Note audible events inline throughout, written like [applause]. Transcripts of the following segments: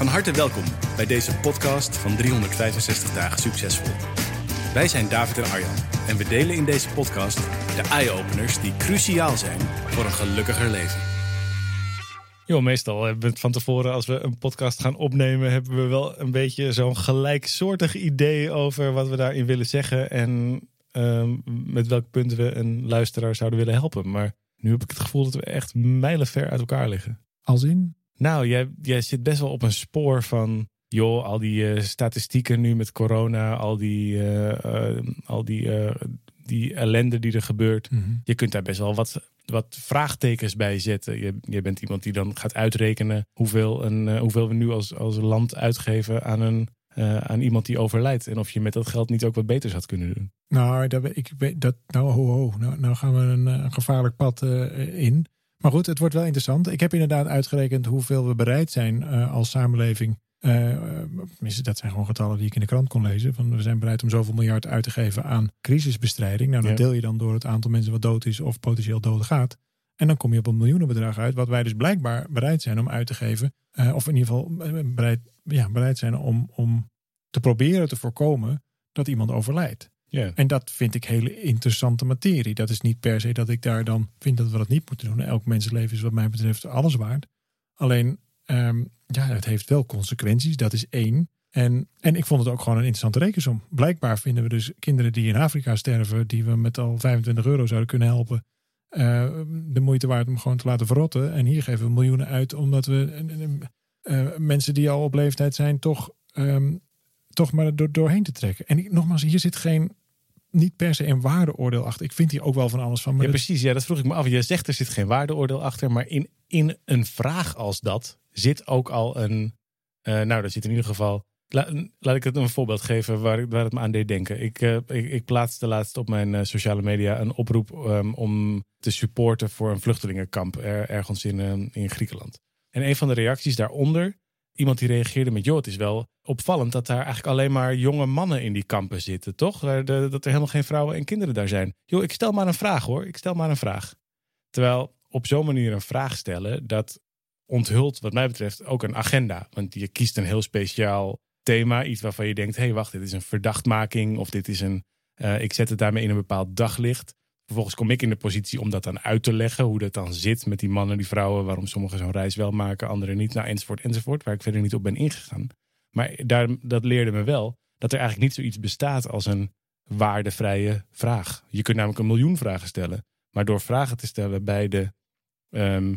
Van harte welkom bij deze podcast van 365 dagen succesvol. Wij zijn David en Arjan en we delen in deze podcast de eye-openers die cruciaal zijn voor een gelukkiger leven. Jo, meestal hebben we het van tevoren, als we een podcast gaan opnemen, hebben we wel een beetje zo'n gelijksoortig idee over wat we daarin willen zeggen en ehm, met welk punt we een luisteraar zouden willen helpen. Maar nu heb ik het gevoel dat we echt mijlenver uit elkaar liggen. Als in? Nou, jij, jij zit best wel op een spoor van, joh, al die eh, statistieken nu met corona, al die, eh, eh, al die, die ellende die er gebeurt. Mhm. Je kunt daar best wel wat, wat vraagtekens bij zetten. Je, je bent iemand die dan gaat uitrekenen hoeveel, een, hoeveel we nu als, als land uitgeven aan, een, aan iemand die overlijdt. En of je met dat geld niet ook wat beters had kunnen doen. Nou, dat, ik, weet- dat, nou, ho, ho. Nou, nou gaan we een, een gevaarlijk pad in. Maar goed, het wordt wel interessant. Ik heb inderdaad uitgerekend hoeveel we bereid zijn eh, als samenleving. tenminste, dat zijn gewoon getallen die ik in de krant kon lezen. Van we zijn bereid om zoveel miljard uit te geven aan crisisbestrijding. Nou, dat Ja. deel je dan door het aantal mensen wat dood is of potentieel dood gaat. En dan kom je op een miljoenenbedrag uit, wat wij dus blijkbaar bereid zijn om uit te geven. of in ieder geval bereid, ja, bereid zijn om, om te proberen te voorkomen dat iemand overlijdt. Ja. En dat vind ik hele interessante materie. Dat is niet per se dat ik daar dan vind dat we dat niet moeten doen. Elk mensenleven is wat mij betreft alles waard. Alleen, ehm, ja, het heeft wel consequenties. Dat is één. En, en ik vond het ook gewoon een interessante rekensom. Blijkbaar vinden we dus kinderen die in Afrika sterven, die we met al 25 euro zouden kunnen helpen, eh, de moeite waard om gewoon te laten verrotten. En hier geven we miljoenen uit, omdat we eh, mensen die al op leeftijd zijn, toch, ehm, toch maar door, doorheen te trekken. En ik, nogmaals, hier zit geen, niet per se een waardeoordeel achter. Ik vind hier ook wel van alles van. Maar Ja, dat- precies. Ja, dat vroeg ik me af. Je zegt er zit geen waardeoordeel achter, maar in, in een vraag als dat zit ook al een. eh, nou, er zit in ieder geval. La- laat ik het een voorbeeld geven waar, waar het me aan deed denken. Ik, eh, ik, ik plaatste laatst op mijn eh, sociale media een oproep ehm, om te supporten voor een vluchtelingenkamp er- ergens in, eh, in Griekenland. En een van de reacties daaronder, iemand die reageerde met: Joh, het is wel opvallend dat daar eigenlijk alleen maar jonge mannen in die kampen zitten, toch? Dat er helemaal geen vrouwen en kinderen daar zijn. Joh, ik stel maar een vraag hoor. Ik stel maar een vraag. Terwijl op zo'n manier een vraag stellen, dat onthult wat mij betreft ook een agenda. Want je kiest een heel speciaal thema, iets waarvan je denkt, hé hey, wacht, dit is een verdachtmaking of dit is een, eh, ik zet het daarmee in een bepaald daglicht. Vervolgens kom ik in de positie om dat dan uit te leggen, hoe dat dan zit met die mannen, die vrouwen, waarom sommigen zo'n reis wel maken, anderen niet, nou enzovoort enzovoort, waar ik verder niet op ben ingegaan. Maar daar, dat leerde me wel dat er eigenlijk niet zoiets bestaat als een waardevrije vraag. Je kunt namelijk een miljoen vragen stellen. Maar door vragen te stellen bij de. ehm,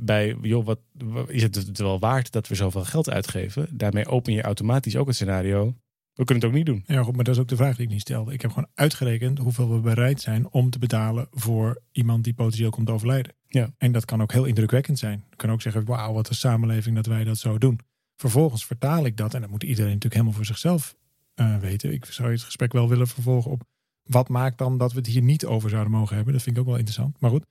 bij- joh, wat, is het wel waard dat we zoveel geld uitgeven? Daarmee open je automatisch ook het scenario. We kunnen het ook niet doen. Ja, goed, maar dat is ook de vraag die ik niet stelde. Ik heb gewoon uitgerekend hoeveel we bereid zijn om te betalen voor iemand die potentieel komt overlijden. Ja. En dat kan ook heel indrukwekkend zijn. Je kan ook zeggen, wauw, wat een samenleving dat wij dat zo doen. Vervolgens vertaal ik dat, en dat moet iedereen natuurlijk helemaal voor zichzelf eh, weten. Ik zou het gesprek wel willen vervolgen op wat maakt dan dat we het hier niet over zouden mogen hebben. Dat vind ik ook wel interessant. Maar goed,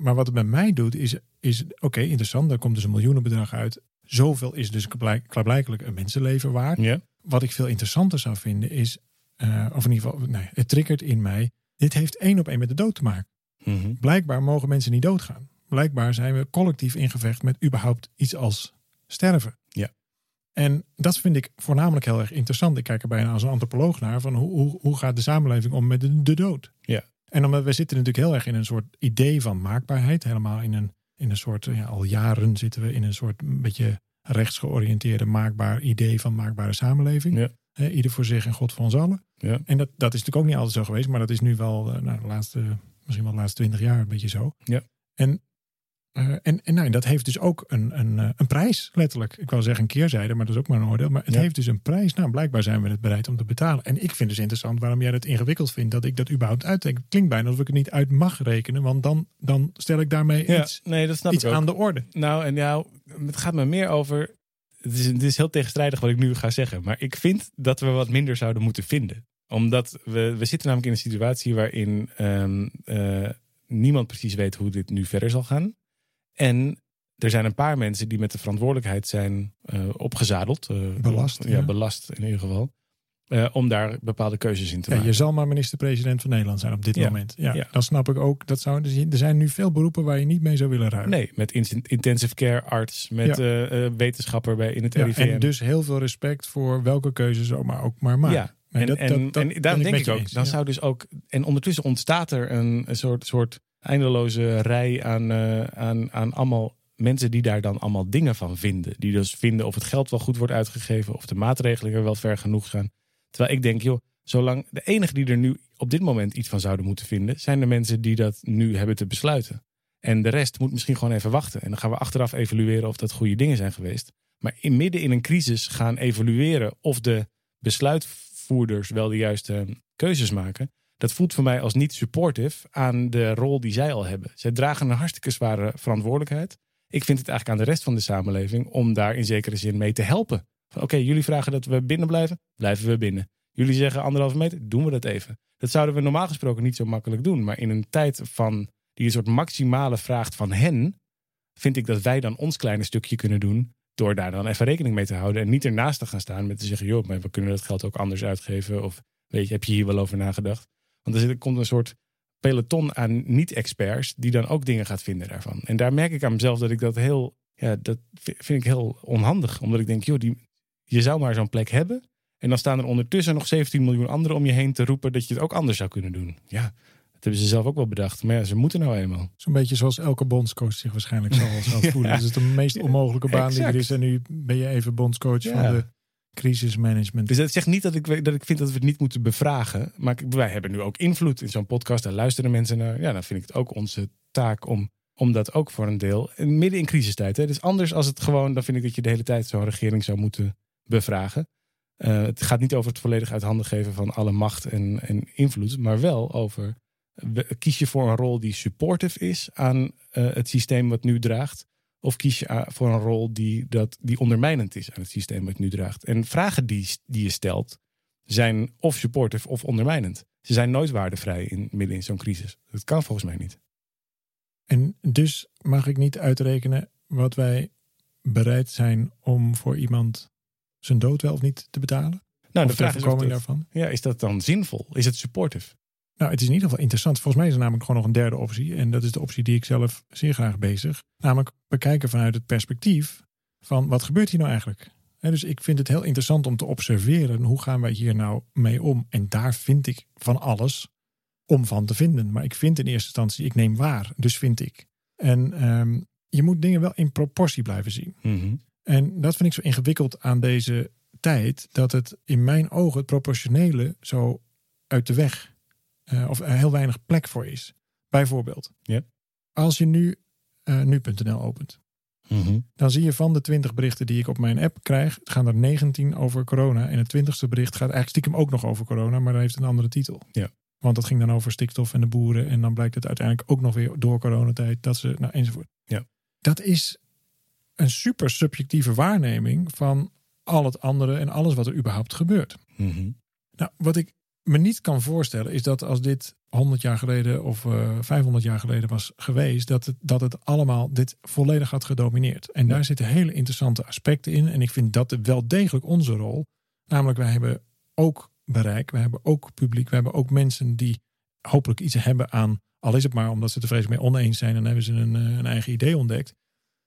maar wat het bij mij doet is, is oké, interessant. Daar komt dus een miljoenenbedrag uit. Zoveel is dus blijk- klaarblijkelijk een mensenleven waard Ja. Wat ik veel interessanter zou vinden is, eh, of in ieder geval, nee, het triggert in mij. Dit heeft één op één met de dood te maken. Mhm. Blijkbaar mogen mensen niet doodgaan. Blijkbaar zijn we collectief in gevecht met überhaupt iets als sterven. Ja. En dat vind ik voornamelijk heel erg interessant. Ik kijk er bijna als een antropoloog naar van hoe, hoe, hoe gaat de samenleving om met de, de dood? Ja. En omdat we zitten natuurlijk heel erg in een soort idee van maakbaarheid. Helemaal in een, in een soort, ja, al jaren zitten we in een soort een beetje rechtsgeoriënteerde maakbaar idee van maakbare samenleving. Ja. Ieder voor zich en God voor ons allen. Ja. En dat, dat is natuurlijk ook niet altijd zo geweest, maar dat is nu wel eh, nou, de laatste, misschien wel de laatste twintig jaar een beetje zo. Ja. En Eh, en en nou, dat heeft dus ook een, een, eh, een prijs, letterlijk. Ik wil zeggen een keerzijde, maar dat is ook maar een oordeel. Maar het Ja. heeft dus een prijs. Nou, blijkbaar zijn we het bereid om te betalen. En ik vind dus interessant waarom jij het ingewikkeld vindt dat ik dat überhaupt uitdenk. Het klinkt bijna alsof ik het niet uit mag rekenen, want dan, dan stel ik daarmee Ja, iets, nee, dat snap iets ik aan de orde. Nou, en nou, het gaat me meer over. Het is, het is heel tegenstrijdig wat ik nu ga zeggen. Maar ik vind dat we wat minder zouden moeten vinden. Omdat we, we zitten namelijk in een situatie waarin ehm, eh, niemand precies weet hoe dit nu verder zal gaan. En er zijn een paar mensen die met de verantwoordelijkheid zijn eh, opgezadeld. eh, Belast, Ja, ja. belast in ieder geval. eh, om daar bepaalde keuzes in te Ja, maken. je zal maar minister-president van Nederland zijn op dit Ja. moment. Ja, Ja. Dan snap ik ook. Dat zou, dus er zijn nu veel beroepen waar je niet mee zou willen ruilen. Nee, met in- intensive care arts, met wetenschapper bij in het RIVM. en dus heel veel respect voor welke keuze zomaar ook maar maken. Ja, Nee, en, dat- en, dat- dat en ben daarom ik denk ik ook, dan zou dus ook. En ondertussen ontstaat er een, een soort, soort eindeloze rij aan, eh, aan, aan allemaal mensen die daar dan allemaal dingen van vinden. Die dus vinden of het geld wel goed wordt uitgegeven, of de maatregelingen wel ver genoeg gaan. Terwijl ik denk, joh, zolang de enige die er nu op dit moment iets van zouden moeten vinden, zijn de mensen die dat nu hebben te besluiten. En de rest moet misschien gewoon even wachten. En dan gaan we achteraf evalueren of dat goede dingen zijn geweest. Maar in midden in een crisis gaan evalueren of de besluitvoerders wel de juiste keuzes maken. Dat voelt voor mij als niet supportive aan de rol die zij al hebben. Zij dragen een hartstikke zware verantwoordelijkheid. Ik vind het eigenlijk aan de rest van de samenleving om daar in zekere zin mee te helpen. Oké, jullie vragen dat we binnen blijven, blijven we binnen. Jullie zeggen anderhalve meter, doen we dat even. Dat zouden we normaal gesproken niet zo makkelijk doen. Maar in een tijd van die een soort maximale vraagt van hen, vind ik dat wij dan ons kleine stukje kunnen doen. Door daar dan even rekening mee te houden. En niet ernaast te gaan staan met te zeggen: joh, maar we kunnen dat geld ook anders uitgeven. Of weet je, heb je hier wel over nagedacht? Want er komt een soort peloton aan niet-experts die dan ook dingen gaat vinden daarvan. En daar merk ik aan mezelf dat ik dat heel, ja, dat vi- vind ik heel onhandig. Omdat ik denk, joh, die, je zou maar zo'n plek hebben. En dan staan er ondertussen nog 17 miljoen anderen om je heen te roepen dat je het ook anders zou kunnen doen. Ja, dat hebben ze zelf ook wel bedacht. Maar ja, ze moeten nou eenmaal. Zo'n beetje zoals elke bondscoach zich waarschijnlijk zal, zal [laughs] Ja. voelen. Dat is de meest onmogelijke baan die er is. En nu ben je even bondscoach Ja. van de crisismanagement. Dus dat zegt niet dat ik, dat ik vind dat we het niet moeten bevragen. Maar wij hebben nu ook invloed in zo'n podcast. Daar luisteren mensen naar. Ja, dan vind ik het ook onze taak om, om dat ook voor een deel. en Midden in crisistijd. Hè. Dus anders als het gewoon. Dan vind ik dat je de hele tijd zo'n regering zou moeten bevragen. Eh, het gaat niet over het volledig uit handen geven van alle macht en, en invloed. Maar wel over. Kies je voor een rol die supportive is aan eh, het systeem wat nu draagt. Of kies je a- voor een rol die, dat, die ondermijnend is aan het systeem wat nu draagt? En vragen die, die je stelt zijn of supportive of ondermijnend. Ze zijn nooit waardevrij in, midden in zo'n crisis. Dat kan volgens mij niet. En dus mag ik niet uitrekenen wat wij bereid zijn om voor iemand zijn dood wel of niet te betalen. Nou, of ter voorkoming dat, daarvan. ja, is dat dan zinvol? Is het supportive? Nou, het is in ieder geval interessant. Volgens mij is er namelijk gewoon nog een derde optie. En dat is de optie die ik zelf zeer graag bezig. Namelijk bekijken vanuit het perspectief van wat gebeurt hier nou eigenlijk? Dus ik vind het heel interessant om te observeren hoe gaan wij hier nou mee om. En daar vind ik van alles om van te vinden. Maar ik vind in eerste instantie, ik neem waar. Dus vind ik. En ehm, je moet dingen wel in proportie blijven zien. En dat vind ik zo ingewikkeld aan deze tijd. Dat het in mijn ogen het proportionele zo uit de weg. Eh, of er heel weinig plek voor is. Bijvoorbeeld. Ja. Als je nu eh, nu.nl opent. Dan zie je van de 20 berichten die ik op mijn app krijg. gaan er 19 over corona. En het 20ste bericht gaat eigenlijk stiekem ook nog over corona. Maar dat heeft een andere titel. Ja. Want dat ging dan over stikstof en de boeren. En dan blijkt het uiteindelijk ook nog weer door coronatijd. Dat ze, nou enzovoort. Ja. Dat is een super subjectieve waarneming van al het andere en alles wat er überhaupt gebeurt. Nou, wat ik me niet kan voorstellen is dat als dit 100 jaar geleden of eh 500 jaar geleden was geweest, dat het, dat het allemaal dit volledig had gedomineerd. En daar zitten hele interessante aspecten in. En ik vind dat wel degelijk onze rol. Namelijk, wij hebben ook bereik, wij hebben ook publiek, we hebben ook mensen die hopelijk iets hebben aan, al is het maar omdat ze het er vreselijk mee oneens zijn, dan hebben ze een, eh, een eigen idee ontdekt.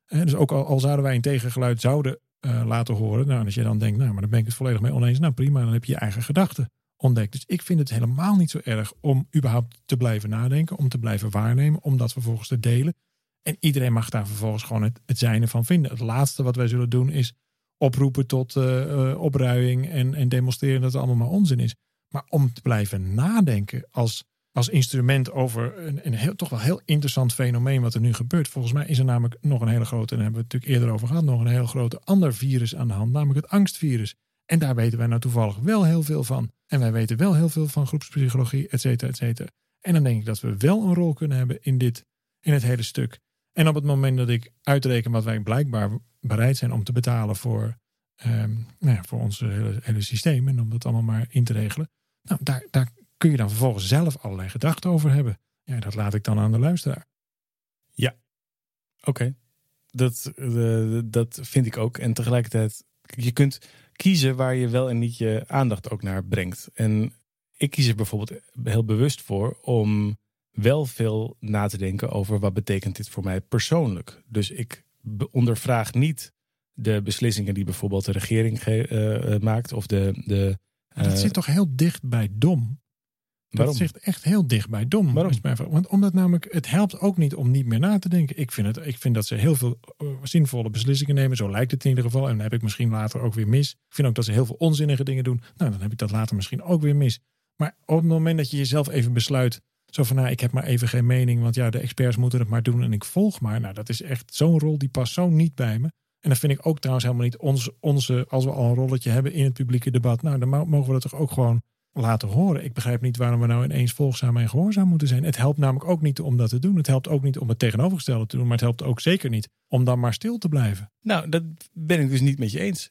Eh, dus ook al, al zouden wij een tegengeluid zouden eh, laten horen, nou, als je dan denkt, nou, maar dan ben ik het volledig mee oneens, nou prima, dan heb je je eigen gedachten ontdekt. Dus ik vind het helemaal niet zo erg om überhaupt te blijven nadenken, om te blijven waarnemen, om dat vervolgens te delen. En iedereen mag daar vervolgens gewoon het, het zijne van vinden. Het laatste wat wij zullen doen is oproepen tot eh, opruiing en, en demonstreren dat het allemaal maar onzin is. Maar om te blijven nadenken als als instrument over een, een heel, toch wel heel interessant fenomeen wat er nu gebeurt. Volgens mij is er namelijk nog een hele grote, en daar hebben we het natuurlijk eerder over gehad, nog een heel grote ander virus aan de hand, namelijk het angstvirus. En daar weten wij nou toevallig wel heel veel van. En wij weten wel heel veel van groepspsychologie, et cetera, et cetera. En dan denk ik dat we wel een rol kunnen hebben in dit, in het hele stuk. En op het moment dat ik uitreken wat wij blijkbaar bereid zijn om te betalen voor, um, nou ja, voor ons hele, hele systeem en om dat allemaal maar in te regelen. Nou, daar, daar kun je dan vervolgens zelf allerlei gedachten over hebben. Ja, dat laat ik dan aan de luisteraar. Ja, oké. Dat, uh, dat vind ik ook. En tegelijkertijd, je kunt kiezen waar je wel en niet je aandacht ook naar brengt. En ik kies er bijvoorbeeld heel bewust voor om wel veel na te denken over wat betekent dit voor mij persoonlijk. Dus ik ondervraag niet de beslissingen die bijvoorbeeld de regering uh, maakt of de. de dat zit toch heel dicht bij dom? Dat zit echt heel dicht bij dom. Waarom? Want omdat namelijk, het helpt ook niet om niet meer na te denken. Ik vind, het, ik vind dat ze heel veel zinvolle beslissingen nemen. Zo lijkt het in ieder geval. En dan heb ik misschien later ook weer mis. Ik vind ook dat ze heel veel onzinnige dingen doen. Nou, dan heb ik dat later misschien ook weer mis. Maar op het moment dat je jezelf even besluit. Zo van, nou, ik heb maar even geen mening. Want ja, de experts moeten het maar doen en ik volg maar. Nou, dat is echt zo'n rol die past zo niet bij me. En dat vind ik ook trouwens helemaal niet onze, onze, als we al een rolletje hebben in het publieke debat. Nou, dan mogen we dat toch ook gewoon laten horen. Ik begrijp niet waarom we nou ineens volgzaam en gehoorzaam moeten zijn. Het helpt namelijk ook niet om dat te doen. Het helpt ook niet om het tegenovergestelde te doen. Maar het helpt ook zeker niet om dan maar stil te blijven. Nou, dat ben ik dus niet met je eens.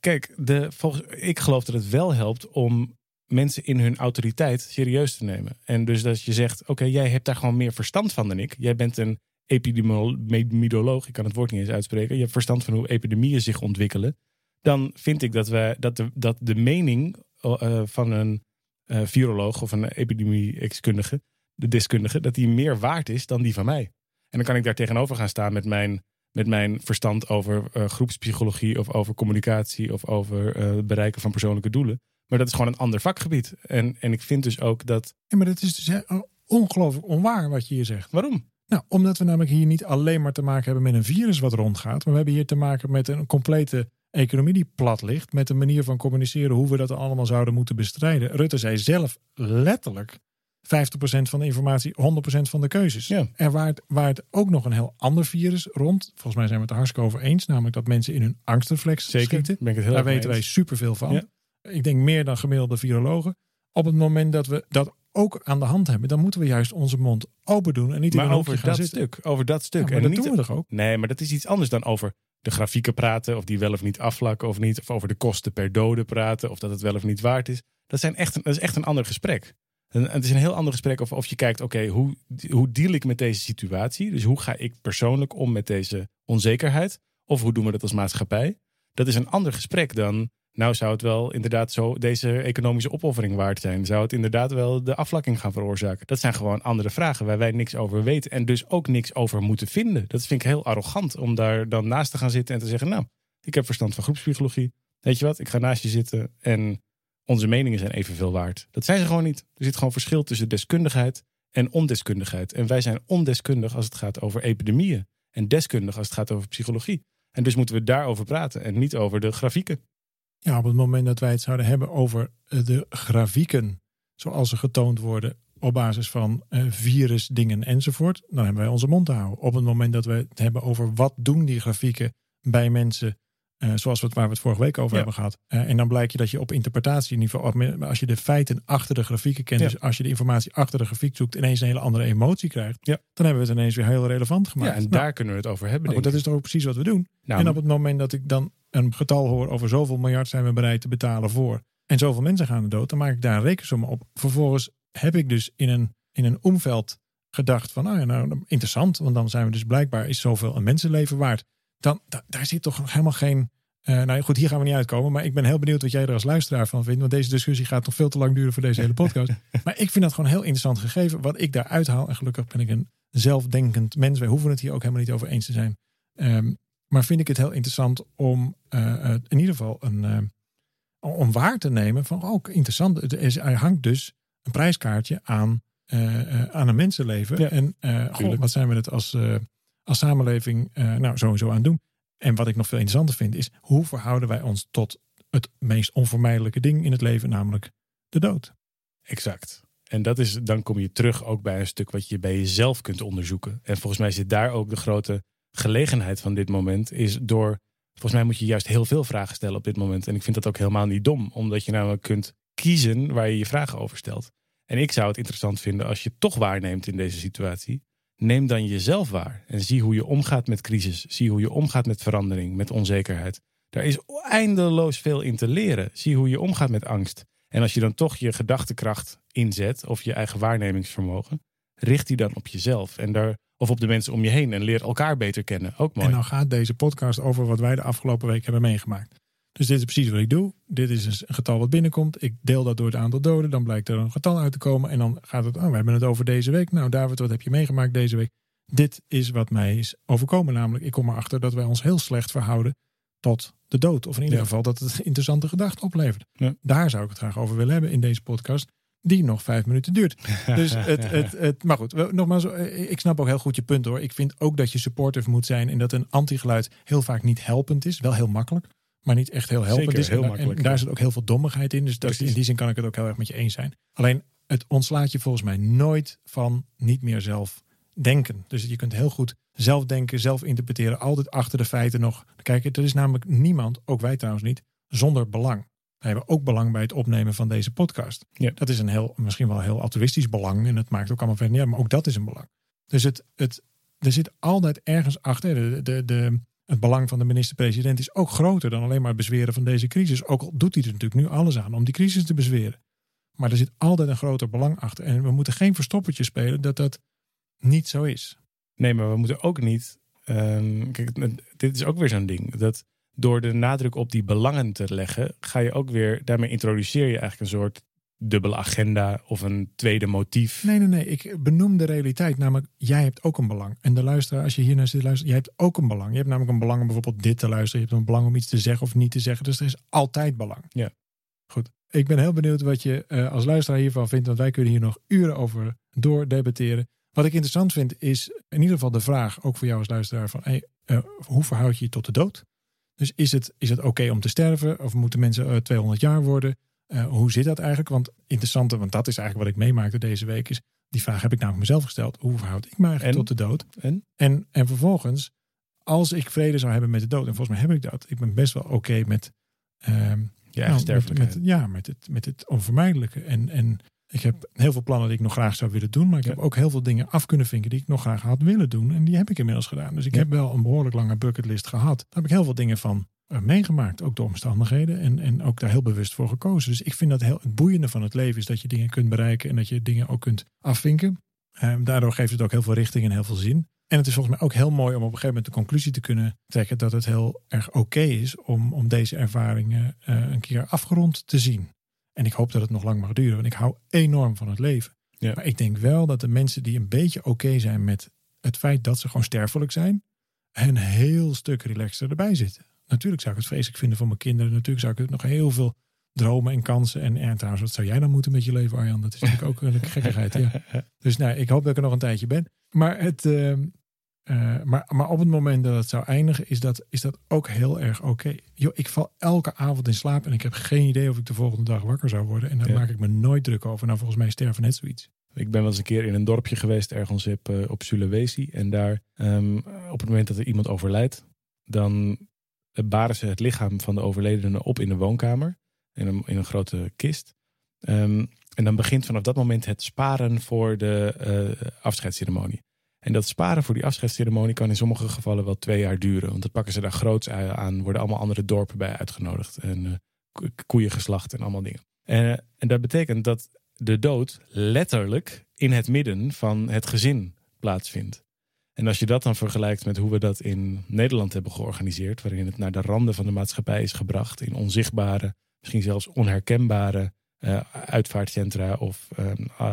Kijk, de, ik geloof dat het wel helpt om mensen in hun autoriteit serieus te nemen. En dus dat je zegt, oké, jij hebt daar gewoon meer verstand van dan ik. Jij bent een epidemioloog, ik kan het woord niet eens uitspreken. Je hebt verstand van hoe epidemieën zich ontwikkelen. Dan vind ik dat, we, dat, de, dat de mening uh, van een uh, viroloog of een epidemie-deskundige, de deskundige, dat die meer waard is dan die van mij. En dan kan ik daar tegenover gaan staan met mijn, met mijn verstand over uh, groepspsychologie of over communicatie of over het bereiken van persoonlijke doelen. Maar dat is gewoon een ander vakgebied. En, en ik vind dus ook dat. Ja, maar dat is dus ongelooflijk onwaar wat je hier zegt. Waarom? Nou, omdat we namelijk hier niet alleen maar te maken hebben met een virus wat rondgaat, maar we hebben hier te maken met een complete economie die plat ligt, met een manier van communiceren hoe we dat allemaal zouden moeten bestrijden. Rutte zei zelf letterlijk 50% van de informatie, 100% van de keuzes. Ja. Er waart, waart ook nog een heel ander virus rond. Volgens mij zijn we het er hartstikke over eens, namelijk dat mensen in hun angstreflex Zeker, schieten. Ben ik het heel Daar weten wij superveel van. Ja. Ik denk meer dan gemiddelde virologen. Op het moment dat we dat ook aan de hand hebben, dan moeten we juist onze mond open doen en niet maar in over gaan dat zitten. stuk, over dat stuk. Ja, en dat niet doen we toch ook? Nee, maar dat is iets anders dan over de grafieken praten, of die wel of niet afvlakken of niet, of over de kosten per dode praten, of dat het wel of niet waard is. Dat, zijn echt dat is echt een ander gesprek. En het is een heel ander gesprek of, of je kijkt, oké, hoe, hoe deal ik met deze situatie? Dus hoe ga ik persoonlijk om met deze onzekerheid? Of hoe doen we dat als maatschappij? Dat is een ander gesprek dan nou zou het wel inderdaad zo deze economische opoffering waard zijn. Zou het inderdaad wel de afvlakking gaan veroorzaken? Dat zijn gewoon andere vragen waar wij niks over weten en dus ook niks over moeten vinden. Dat vind ik heel arrogant om daar dan naast te gaan zitten en te zeggen, nou, ik heb verstand van groepspsychologie. Weet je wat, ik ga naast je zitten en onze meningen zijn evenveel waard. Dat zijn ze gewoon niet. Er zit gewoon verschil tussen deskundigheid en ondeskundigheid. En wij zijn ondeskundig als het gaat over epidemieën en deskundig als het gaat over psychologie. En dus moeten we daarover praten en niet over de grafieken. Ja, op het moment dat wij het zouden hebben over eh, de grafieken zoals ze getoond worden op basis van uh, virusdingen enzovoort, dan hebben wij onze mond te houden. Op het moment dat we het hebben over wat doen die grafieken bij mensen, uh, zoals we het, waar we het vorige week over Ja. hebben gehad. Uh, en dan blijkt je dat je op interpretatieniveau, als je de feiten achter de grafieken kent, Ja. dus als je de informatie achter de grafiek zoekt, ineens een hele andere emotie krijgt, Ja. dan hebben we het ineens weer heel relevant gemaakt. Ja, en Nou, daar kunnen we het over hebben. dat is toch ook precies wat we doen. Nou, en op het moment dat ik dan een getal hoor over zoveel miljard zijn we bereid te betalen voor. En zoveel mensen gaan er dood, dan maak ik daar een rekensom op. Vervolgens heb ik dus in een, in een omveld gedacht van, nou ja, nou interessant, want dan zijn we dus blijkbaar is zoveel een mensenleven waard. Dan, da- daar zit toch helemaal geen. eh, nou goed, hier gaan we niet uitkomen. Maar ik ben heel benieuwd wat jij er als luisteraar van vindt. Want deze discussie gaat nog veel te lang duren voor deze hele podcast. [laughs] maar ik vind dat gewoon heel interessant gegeven. Wat ik daar uithaal. En gelukkig ben ik een zelfdenkend mens. Wij hoeven het hier ook helemaal niet over eens te zijn. Ehm, maar vind ik het heel interessant om eh, eh, in ieder geval een, eh, om waar te nemen van ook interessant. Er, is, er hangt dus een prijskaartje aan, aan een mensenleven. Ja, en goh, wat zijn we het als, als samenleving nou sowieso aan doen. En wat ik nog veel interessanter vind is hoe verhouden wij ons tot het meest onvermijdelijke ding in het leven, namelijk de dood. Exact. En dat is, dan kom je terug ook bij een stuk wat je bij jezelf kunt onderzoeken. En volgens mij zit daar ook de grote gelegenheid van dit moment. Is door, volgens mij moet je juist heel veel vragen stellen op dit moment. En ik vind dat ook helemaal niet dom. Omdat je namelijk kunt kiezen waar je je vragen over stelt. En ik zou het interessant vinden als je toch waarneemt in deze situatie. Neem dan jezelf waar en zie hoe je omgaat met crisis. Zie hoe je omgaat met verandering, met onzekerheid. Daar is eindeloos veel in te leren. Zie hoe je omgaat met angst. En als je dan toch je gedachtekracht inzet of je eigen waarnemingsvermogen, richt die dan op jezelf en daar, of op de mensen om je heen en leer elkaar beter kennen. Ook mooi. En dan gaat deze podcast over wat wij de afgelopen week hebben meegemaakt. Dus dit is precies wat ik doe. Dit is een getal wat binnenkomt. Ik deel dat door het aantal doden. Dan blijkt er een getal uit te komen. En dan gaat het, oh, we hebben het over deze week. Nou, David, wat heb je meegemaakt deze week? Dit is wat mij is overkomen. Namelijk, ik kom erachter dat wij ons heel slecht verhouden tot de dood. Of in ieder Ja. geval dat het interessante gedachten oplevert. Ja. Daar zou ik het graag over willen hebben in deze podcast. Die nog vijf minuten duurt. [laughs] Dus het, het, het, maar goed, nogmaals, eh, ik snap ook heel goed je punt hoor. Ik vind ook dat je supportive moet zijn en dat een antigeluid heel vaak niet helpend is. Wel heel makkelijk, maar niet echt heel helpend Zeker, is. heel en, makkelijk, en daar zit ook heel veel dommigheid in. Dus dat, in die zin kan ik het ook heel erg met je eens zijn. Alleen het ontslaat je volgens mij nooit van niet meer zelf denken. Dus je kunt heel goed zelf denken, zelf interpreteren, altijd achter de feiten nog kijken. Er is namelijk niemand, ook wij trouwens niet, zonder belang. Wij hebben ook belang bij het opnemen van deze podcast. Ja. Dat is een heel, misschien wel een heel altruïstisch belang. En het maakt ook allemaal verder niet uit, maar ook dat is een belang. Dus het, het, er zit altijd ergens achter. De, de, de, het belang van de minister-president is ook groter dan alleen maar het bezweren van deze crisis. Ook al doet hij er natuurlijk nu alles aan om die crisis te bezweren. Maar er zit altijd een groter belang achter. En we moeten geen verstoppertje spelen dat dat niet zo is. Nee, maar we moeten ook niet. ehm, kijk, dit is ook weer zo'n ding. Dat door de nadruk op die belangen te leggen, ga je ook weer. Daarmee introduceer je eigenlijk een soort dubbele agenda of een tweede motief. Nee, nee, nee. Ik benoem de realiteit. Namelijk, jij hebt ook een belang. En de luisteraar, als je hier naar zit te luisteren, jij hebt ook een belang. Je hebt namelijk een belang om bijvoorbeeld dit te luisteren. Je hebt een belang om iets te zeggen of niet te zeggen. Dus er is altijd belang. Ja. Goed. Ik ben heel benieuwd wat je eh, als luisteraar hiervan vindt. Want wij kunnen hier nog uren over doordebatteren. Wat ik interessant vind is in ieder geval de vraag, ook voor jou als luisteraar, van hey, eh, hoe verhoud je je tot de dood? Dus is het, is het oké om te sterven? Of moeten mensen eh, 200 jaar worden? Eh, hoe zit dat eigenlijk? Want interessante, want dat is eigenlijk wat ik meemaakte deze week, is die vraag heb ik namelijk mezelf gesteld. Hoe verhoud ik me eigenlijk En? tot de dood? En? En, en vervolgens, als ik vrede zou hebben met de dood, en volgens mij heb ik dat, ik ben best wel oké met, ehm, eigen nou, met, sterfelijkheid. met- ja, met het, met het onvermijdelijke. En, en ik heb heel veel plannen die ik nog graag zou willen doen, maar ik Ja. heb ook heel veel dingen af kunnen vinken die ik nog graag had willen doen. En die heb ik inmiddels gedaan. Dus ik Ja. heb wel een behoorlijk lange bucketlist gehad. Daar heb ik heel veel dingen van eh, meegemaakt, ook door omstandigheden. En, en ook daar heel bewust voor gekozen. Dus ik vind dat heel, het boeiende van het leven is dat je dingen kunt bereiken en dat je dingen ook kunt afvinken. Ehm, daardoor geeft het ook heel veel richting en heel veel zin. En het is volgens mij ook heel mooi om op een gegeven moment de conclusie te kunnen trekken dat het heel erg oké is om, om deze ervaringen eh, een keer afgerond te zien. En ik hoop dat het nog lang mag duren, want ik hou enorm van het leven. Ja. Maar ik denk wel dat de mensen die een beetje oké zijn met het feit dat ze gewoon sterfelijk zijn, een heel stuk relaxter erbij zitten. Natuurlijk zou ik het vreselijk vinden voor mijn kinderen. Natuurlijk zou ik het nog heel veel dromen en kansen. En, en trouwens, wat zou jij dan moeten met je leven, Arjan? Dat is natuurlijk ook een gekkigheid. Ja. [laughs] Dus nou, ik hoop dat ik er nog een tijdje ben. Maar, het, ehm, eh, maar, maar op het moment dat het zou eindigen, is dat, is dat ook heel erg oké. Joh, ik val elke avond in slaap en ik heb geen idee of ik de volgende dag wakker zou worden. En daar Ja. maak ik me nooit druk over. Nou, volgens mij sterven net zoiets. Ik ben wel eens een keer in een dorpje geweest, ergens op, eh, op Sulawesi. En daar, ehm, op het moment dat er iemand overlijdt, dan baren ze het lichaam van de overledene op in de woonkamer. In een, in een grote kist. Ehm, en dan begint vanaf dat moment het sparen voor de eh, afscheidsceremonie. En dat sparen voor die afscheidsceremonie kan in sommige gevallen wel twee jaar duren. Want dat pakken ze daar groots aan, worden allemaal andere dorpen bij uitgenodigd. En eh, ko- koeien geslacht en allemaal dingen. Eh, en dat betekent dat de dood letterlijk in het midden van het gezin plaatsvindt. En als je dat dan vergelijkt met hoe we dat in Nederland hebben georganiseerd, waarin het naar de randen van de maatschappij is gebracht, in onzichtbare, misschien zelfs onherkenbare eh, uitvaartcentra of eh,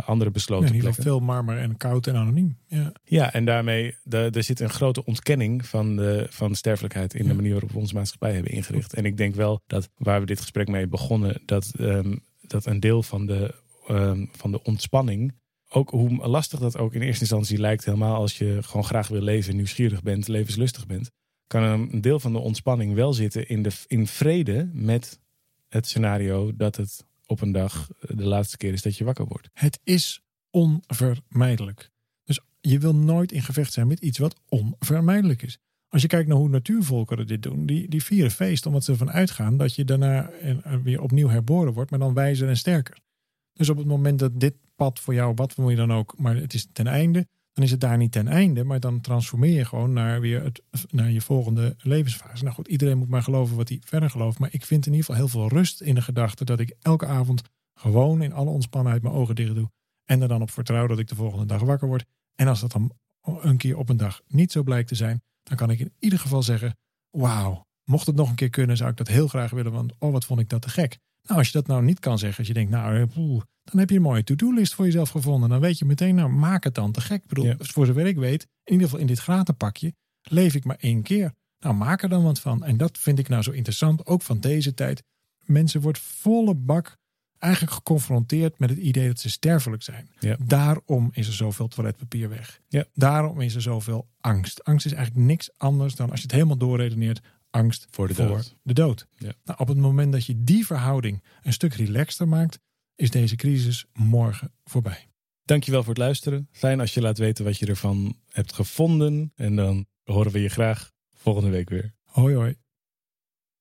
andere Ja, besloten in ieder plekken. geval veel marmer en koud en anoniem. Ja. Ja, en daarmee de, er zit een grote ontkenning van de, van sterfelijkheid in de Ja. manier waarop we onze maatschappij hebben ingericht. En ik denk wel dat waar we dit gesprek mee begonnen, dat, ehm, dat een deel van de, ehm, van de ontspanning, ook hoe lastig dat ook in eerste instantie lijkt, helemaal als je gewoon graag wil leven, nieuwsgierig bent, levenslustig bent, kan een deel van de ontspanning wel zitten in, de, in vrede met het scenario dat het op een dag de laatste keer is dat je wakker wordt. Het is onvermijdelijk. Dus je wil nooit in gevecht zijn met iets wat onvermijdelijk is. Als je kijkt naar hoe natuurvolkeren dit doen, die, die vieren feest omdat ze ervan uitgaan dat je daarna weer opnieuw herboren wordt, maar dan wijzer en sterker. Dus op het moment dat dit pad voor jou, wat wil je dan ook, maar het is ten einde, dan is het daar niet ten einde, maar dan transformeer je gewoon naar, weer het, naar je volgende levensfase. Nou goed, iedereen moet maar geloven wat hij verder gelooft, maar ik vind in ieder geval heel veel rust in de gedachte dat ik elke avond gewoon in alle ontspannenheid mijn ogen dicht doe en er dan op vertrouw dat ik de volgende dag wakker word. En als dat dan een keer op een dag niet zo blijkt te zijn, dan kan ik in ieder geval zeggen: Wauw, mocht het nog een keer kunnen, zou ik dat heel graag willen, want oh, wat vond ik dat te gek. Nou, als je dat nou niet kan zeggen, als je denkt, nou, eh, dan heb je een mooie to-do-list voor jezelf gevonden. Dan weet je meteen, nou, maak het dan te gek. Ik bedoel, voor zover ik weet, in ieder geval in dit gratenpakje, leef ik maar één keer. Nou, maak er dan wat van. En dat vind ik nou zo interessant, ook van deze tijd. Mensen wordt volle bak eigenlijk geconfronteerd met het idee dat ze sterfelijk zijn. Ja. Daarom is er zoveel toiletpapier weg. Ja. Daarom is er zoveel angst. Angst is eigenlijk niks anders dan, als je het helemaal doorredeneert, angst Voor de dood. de dood. Ja. Nou, op het moment dat je die verhouding een stuk relaxter maakt, is deze crisis morgen voorbij. Dankjewel voor het luisteren. Fijn als je laat weten wat je ervan hebt gevonden. En dan horen we je graag volgende week weer. Hoi hoi.